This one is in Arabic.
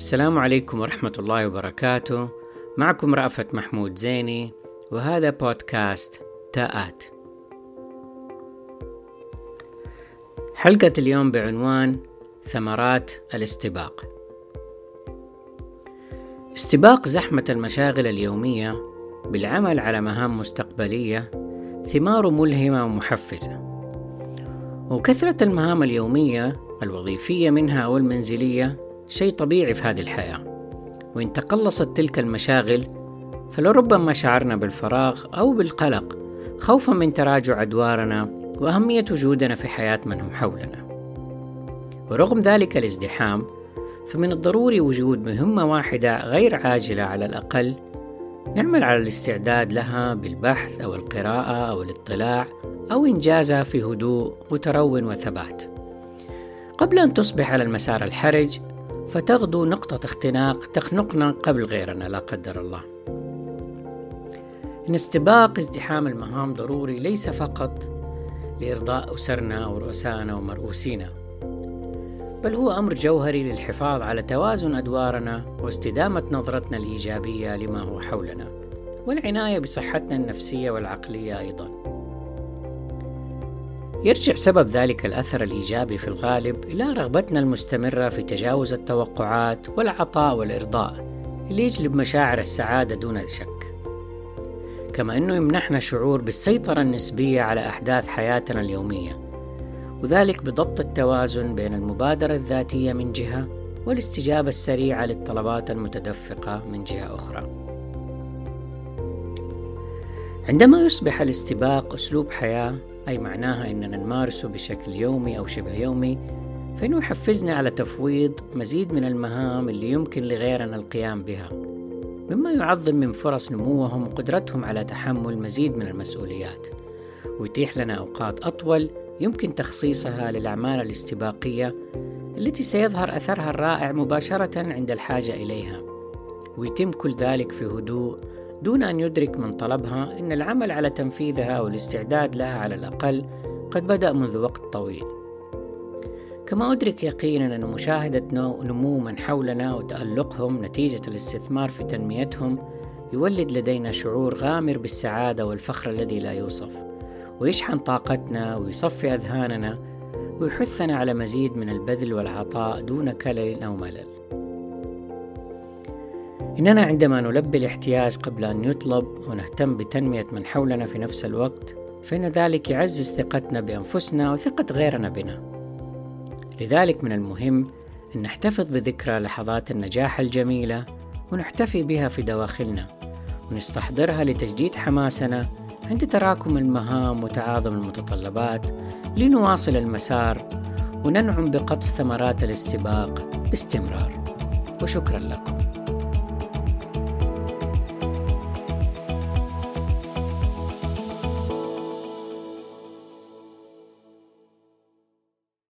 السلام عليكم ورحمة الله وبركاته. معكم رأفت محمود زيني وهذا بودكاست تاءات. حلقة اليوم بعنوان ثمرات الاستباق. استباق زحمة المشاغل اليومية بالعمل على مهام مستقبلية ثماره ملهمة ومحفزة. وكثرة المهام اليومية الوظيفية منها أو المنزلية شيء طبيعي في هذه الحياة. وإن تقلصت تلك المشاغل فلربما شعرنا بالفراغ أو بالقلق خوفا من تراجع أدوارنا وأهمية وجودنا في حياة من هم حولنا. ورغم ذلك الازدحام فمن الضروري وجود مهمة واحدة غير عاجلة على الأقل نعمل على الاستعداد لها بالبحث أو القراءة أو الاطلاع أو إنجازها في هدوء وترون وثبات. قبل أن تصبح على المسار الحرج فتغدو نقطة اختناق تخنقنا قبل غيرنا لا قدر الله. إن استباق ازدحام المهام ضروري ليس فقط لإرضاء أسرنا أو رؤسائنا ومرؤوسينا، بل هو أمر جوهري للحفاظ على توازن أدوارنا واستدامة نظرتنا الإيجابية لما هو حولنا، والعناية بصحتنا النفسية والعقلية أيضًا. يرجع سبب ذلك الأثر الإيجابي في الغالب إلى رغبتنا المستمرة في تجاوز التوقعات والعطاء والإرضاء اللي يجلب مشاعر السعادة دون شك كما أنه يمنحنا شعور بالسيطرة النسبية على أحداث حياتنا اليومية وذلك بضبط التوازن بين المبادرة الذاتية من جهة والاستجابة السريعة للطلبات المتدفقة من جهة أخرى. عندما يصبح الاستباق أسلوب حياة أي معناها أننا نمارسه بشكل يومي أو شبه يومي فإنه يحفزنا على تفويض مزيد من المهام اللي يمكن لغيرنا القيام بها مما يعظم من فرص نموهم وقدرتهم على تحمل مزيد من المسؤوليات ويتيح لنا أوقات أطول يمكن تخصيصها للأعمال الاستباقية التي سيظهر أثرها الرائع مباشرة عند الحاجة إليها ويتم كل ذلك في هدوء دون أن يدرك من طلبها أن العمل على تنفيذها والاستعداد لها على الأقل قد بدأ منذ وقت طويل. كما أدرك يقينا أن مشاهدة نمو من حولنا وتألقهم نتيجة الاستثمار في تنميتهم يولد لدينا شعور غامر بالسعادة والفخر الذي لا يوصف، ويشحن طاقتنا ويصفي أذهاننا ويحثنا على مزيد من البذل والعطاء دون كلل أو ملل. إننا عندما نلبي الاحتياج قبل أن يطلب ونهتم بتنمية من حولنا في نفس الوقت فإن ذلك يعزز ثقتنا بأنفسنا وثقة غيرنا بنا. لذلك من المهم أن نحتفظ بذكرى لحظات النجاح الجميلة ونحتفي بها في دواخلنا ونستحضرها لتجديد حماسنا عند تراكم المهام وتعاظم المتطلبات لنواصل المسار وننعم بقطف ثمرات الاستباق باستمرار. وشكرا لكم.